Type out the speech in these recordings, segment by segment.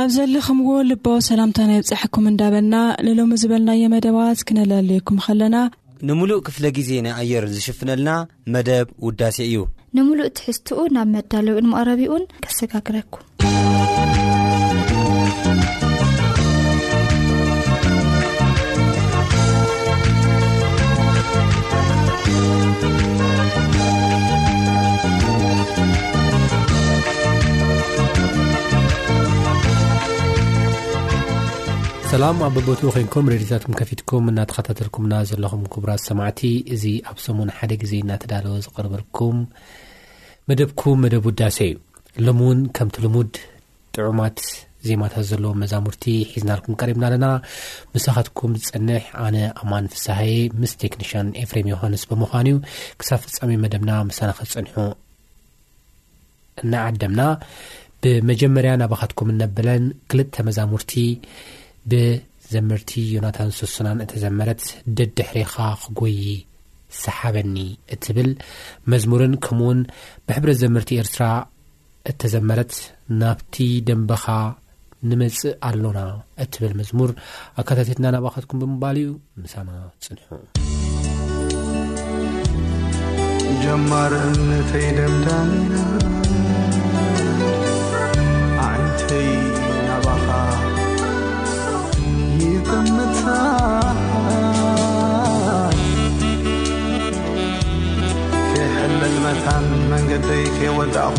ኣብ ዘለኹምዎ ልባዊ ሰላምታና ይብጻሕኩም እንዳበልና ንሎሚ ዝበልናዮ መደባት ክነላልየኩም ከለና ንምሉእ ክፍለ ግዜ ናይ ኣየር ዝሽፍነልና መደብ ውዳሴ እዩ ንምሉእ ትሕዝትኡ ናብ መዳለዊኡን መቕረቢኡን ከሰጋግረኩም ሰላም ኣብ በቦትኡ ኮንኩም ሬድዮታትኩም ከፊትኩም እናተኸታተልኩምና ዘለኹም ክቡራት ሰማዕቲ እዚ ኣብ ሰሙን ሓደ ግዜ እናተዳለወ ዝቕርበልኩም መደብኩም መደብ ውዳሰ እዩ ሎሚ እውን ከምቲ ልሙድ ጥዑማት ዜማታት ዘለዎ መዛሙርቲ ሒዝናልኩም ቀሪብና ኣለና ምሳኻትኩም ዝፅንሕ ኣነ ኣማን ፍሳሃየ ምስ ቴክኒሽያን ኤፍሬም ዮሃንስ ብምዃኑ እዩ ክሳብ ፍፃሚ መደብና ምሳና ክፅንሑ እናዓደምና ብመጀመርያ ናባኻትኩም እነብለን ክልተ መዛሙርቲ ብዘምርቲ ዮናታን ሱሱናን እተዘመረት ደድሕሬኻ ክጎይ ሰሓበኒ እትብል መዝሙርን ከምኡውን ብሕብረት ዘምርቲ ኤርትራ እተዘመረት ናብቲ ደንበኻ ንመጽእ ኣሎና እትብል መዝሙር ኣካታትትና ናባኸትኩም ብምባል እዩ ምሳና ጽንሑ ጀማር እምነተይ ደምዳሚና ዓይነተይ ናባኻ ይጠምታ ከይሕለል መታን መንገደይ ከይወዳእኹ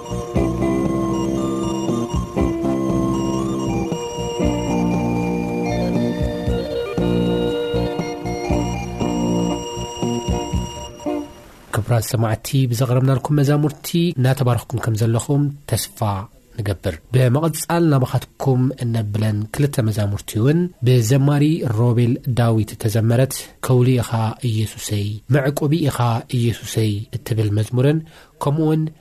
ክብራት ሰማዕቲ ብዘቕረብናልኩም መዛሙርቲ እናተባረኽኩም ከም ዘለኹም ተስፋ ንገብር ብምቕጻል ናባኻትኩም እነብለን ክልተ መዛሙርቲ እውን ብዘማሪ ሮቤል ዳዊት እተዘመረት ከውሊ ኢኻ ኢየሱሰይ መዕቆቢ ኢኻ ኢየሱሰይ እትብል መዝሙርን ከምኡውን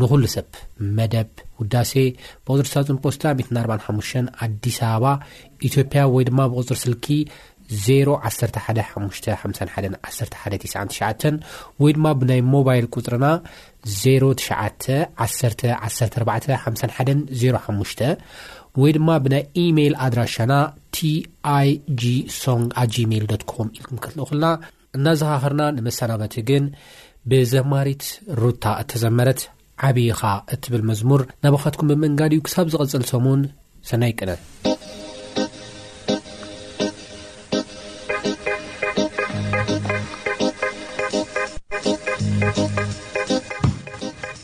ንኹሉ ሰብ መደብ ውዳሴ ብቁፅሪ ሳጹን ፖስታ 145 ኣዲስ ኣበባ ኢትዮጵያ ወይ ድማ ብቁፅሪ ስልኪ 0115511199 ወይ ድማ ብናይ ሞባይል ቁፅርና 0911145105 ወይ ድማ ብናይ ኢሜይል ኣድራሻና ቲኣይጂ ሶንግ ኣጂሜይል ኮም ኢልኩም ክትልእኹልና እናዘኻኸርና ንመሰናበቲ ግን ብዘማሪት ሩታ እተዘመረት ዓብይ ኢኻ እትብል መዝሙር ናባኻትኩም ብምእንጋድ እዩ ክሳብ ዝቕፅል ሰሙን ሰናይ ቅነ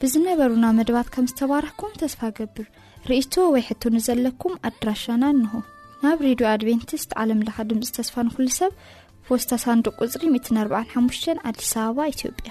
ብዝነበሩና መደባት ከም ዝተባረኽኩም ተስፋ ገብር ርእቶ ወይ ሕቶ ንዘለኩም ኣድራሻና እንሆ ናብ ሬድዮ ኣድቨንቲስት ዓለምለኻ ድምፂ ተስፋ ንኩሉ ሰብ ፖስታ ሳንዱ ቁፅሪ 145 ኣዲስ ኣበባ ኢትዮጵያ